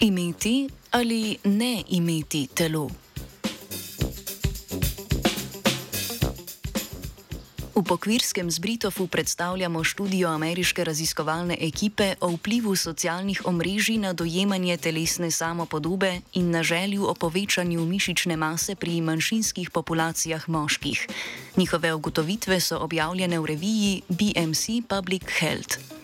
Imeti ali ne imeti telo? V pokvirskem zbritofu predstavljamo študijo ameriške raziskovalne ekipe o vplivu socialnih omrežij na dojemanje telesne samopodobe in na želju o povečanju mišične mase pri manjšinskih populacijah moških. Njihove ugotovitve so objavljene v reviji BMC Public Health.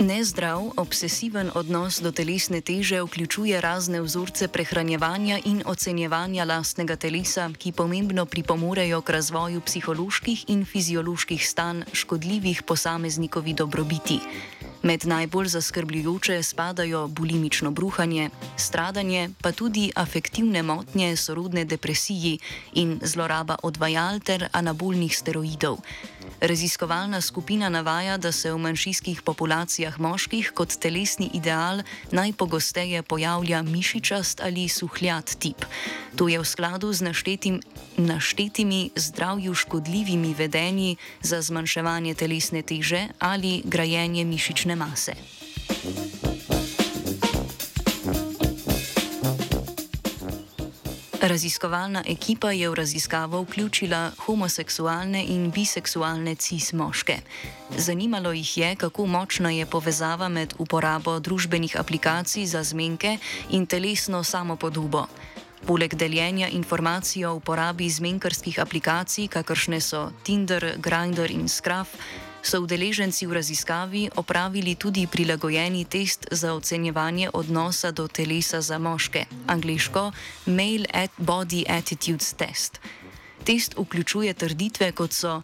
Nezdrav, obsesiven odnos do telesne teže vključuje razne vzorce prehranjevanja in ocenjevanja lastnega telesa, ki pomembno pripomorejo k razvoju psiholoških in fizioloških stanj škodljivih posameznikovi dobrobiti. Med najbolj zaskrbljujoče spadajo bulimično bruhanje, stradanje, pa tudi afektivne motnje, sorodne depresiji in zloraba odvajal ter anabolnih steroidov. Raziskovalna skupina navaja, da se v manjšinskih populacijah moških kot telesni ideal najpogosteje pojavlja mišičast ali suhljat tip. To je v skladu z naštetim, naštetimi zdravju škodljivimi vedenji za zmanjševanje telesne teže ali grajenje mišične mase. Raziskovalna ekipa je v raziskavo vključila homoseksualne in biseksualne cis moške. Zanimalo jih je, kako močna je povezava med uporabo družbenih aplikacij za zmenke in telesno samopodobo. Poleg deljenja informacij o uporabi zmenkarskih aplikacij, kakršne so Tinder, Grindr in Scruff, so udeleženci v raziskavi opravili tudi prilagojeni test za ocenjevanje odnosa do telesa za moške, angliško Male at Body Attitudes Test. Test vključuje trditve kot so: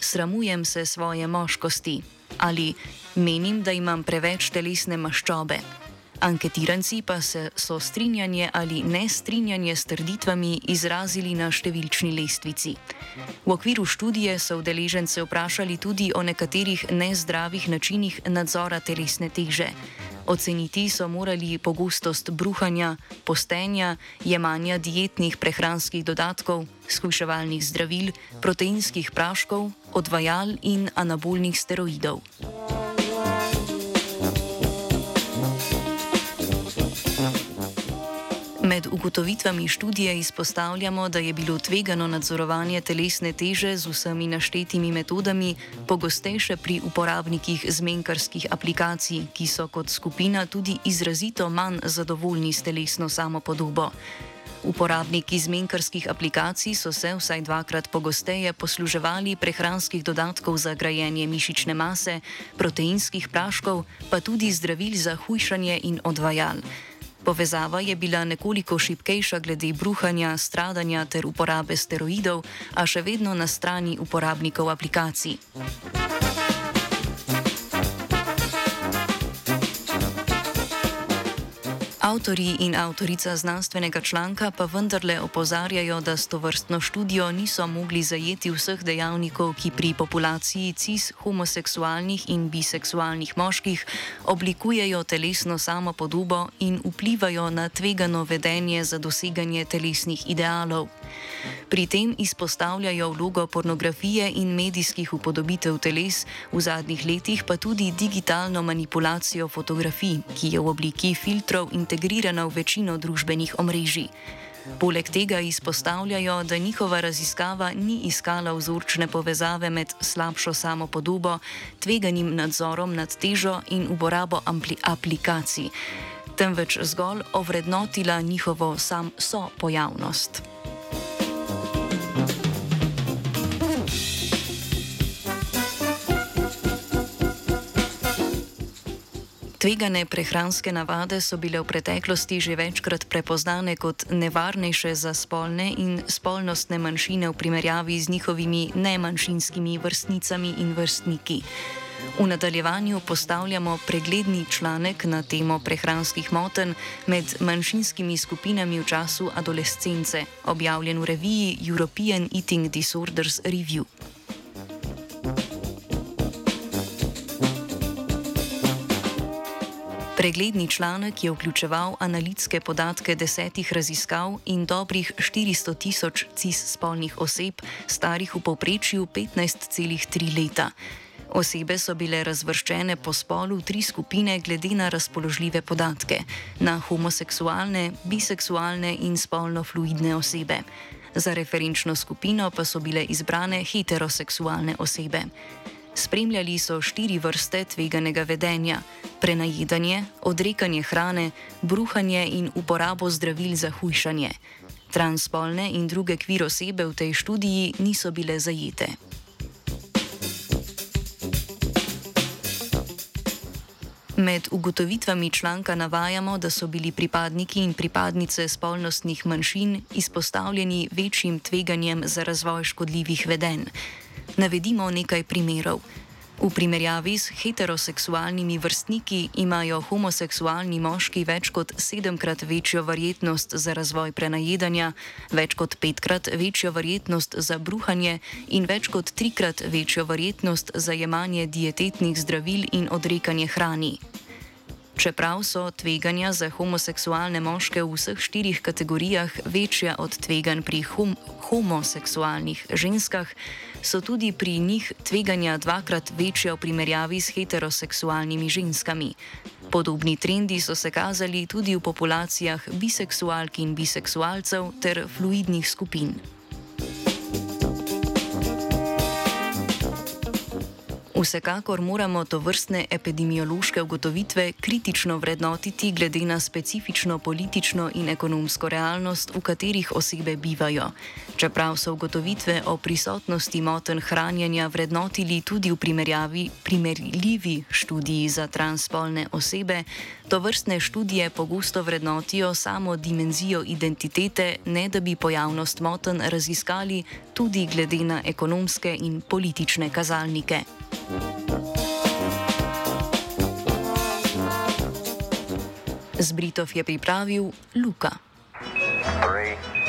Sramujem se svoje moškosti ali menim, da imam preveč telesne maščobe. Anketiranci pa so strinjanje ali nestrinjanje s trditvami izrazili na številčni lestvici. V okviru študije so udeležence vprašali tudi o nekaterih nezdravih načinih nadzora telesne teže. Oceniti so morali pogostost bruhanja, postenja, jemanja dietnih prehranskih dodatkov, skuševalnih zdravil, proteinskih praškov, odvajal in anabolnih steroidov. Med ugotovitvami študije izpostavljamo, da je bilo tvegano nadzorovanje telesne teže z vsemi naštetimi metodami pogostejše pri uporabnikih zmenkarskih aplikacij, ki so kot skupina tudi izrazito manj zadovoljni s telesno samopodobo. Uporabniki zmenkarskih aplikacij so se vsaj dvakrat pogosteje posluževali prehranskih dodatkov za grajenje mišične mase, proteinskih praškov, pa tudi zdravil za hujšanje in odvajal. Povezava je bila nekoliko šipkejša glede bruhanja, stradanja ter uporabe steroidov, a še vedno na strani uporabnikov aplikacij. Avtori in avtorica znanstvenega članka pa vendarle opozarjajo, da s to vrstno študijo niso mogli zajeti vseh dejavnikov, ki pri populaciji cis, homoseksualnih in biseksualnih moških oblikujejo telesno samopodobo in vplivajo na tvegano vedenje za doseganje telesnih idealov. Pri tem izpostavljajo vlogo pornografije in medijskih upodobitev teles, v zadnjih letih pa tudi digitalno manipulacijo fotografij, ki je v obliki filtrov integrirana v večino družbenih omrežij. Poleg tega izpostavljajo, da njihova raziskava ni iskala vzorčne povezave med slabšo samopodobo, tveganim nadzorom nad težo in uporabo aplikacij, temveč zgolj ovrednotila njihovo sam so Tvegane prehranske navade so bile v preteklosti že večkrat prepoznane kot nevarnejše za spolne in spolnostne manjšine v primerjavi z njihovimi nemanjšinskimi vrstnicami in vrstniki. V nadaljevanju postavljamo pregledni članek na temo prehranskih motenj med manjšinskimi skupinami v času adolescence, objavljen v reviji European Eating Disorders Review. Pregledni članek je vključeval analitske podatke desetih raziskav in dobrih 400 tisoč cis spolnih oseb, starih v povprečju 15,3 leta. Osebe so bile razvrščene po spolu v tri skupine glede na razpoložljive podatke: na homoseksualne, biseksualne in spolno fluidne osebe. Za referenčno skupino pa so bile izbrane heteroseksualne osebe. Spremljali so štiri vrste tveganega vedenja: prenajedanje, odrekanje hrane, bruhanje in uporabo zdravil za hujšanje. Transspolne in druge kvir osebe v tej študiji niso bile zajete. Med ugotovitvami članka navajamo, da so bili pripadniki in pripadnice spolnostnih manjšin izpostavljeni večjim tveganjem za razvoj škodljivih vedenj. Navedimo nekaj primerov. V primerjavi s heteroseksualnimi vrstniki imajo homoseksualni moški več kot sedemkrat večjo verjetnost za razvoj prenajedanja, več kot petkrat večjo verjetnost za bruhanje in več kot trikrat večjo verjetnost za jemanje dietetnih zdravil in odrekanje hrani. Čeprav so tveganja za homoseksualne moške v vseh štirih kategorijah večja od tveganj pri hom homoseksualnih ženskah, so tudi pri njih tveganja dvakrat večja v primerjavi s heteroseksualnimi ženskami. Podobni trendi so se kazali tudi v populacijah biseksualk in biseksualcev ter fluidnih skupin. Vsekakor moramo to vrstne epidemiološke ugotovitve kritično vrednotiti glede na specifično politično in ekonomsko realnost, v katerih osebe bivajo. Čeprav so ugotovitve o prisotnosti moten hranjenja vrednotili tudi v primerljivi študiji za transspolne osebe, to vrstne študije pogosto vrednotijo samo dimenzijo identitete, ne da bi pojavnost moten raziskali tudi glede na ekonomske in politične kazalnike. Z Britov je pripravil Luka. Three.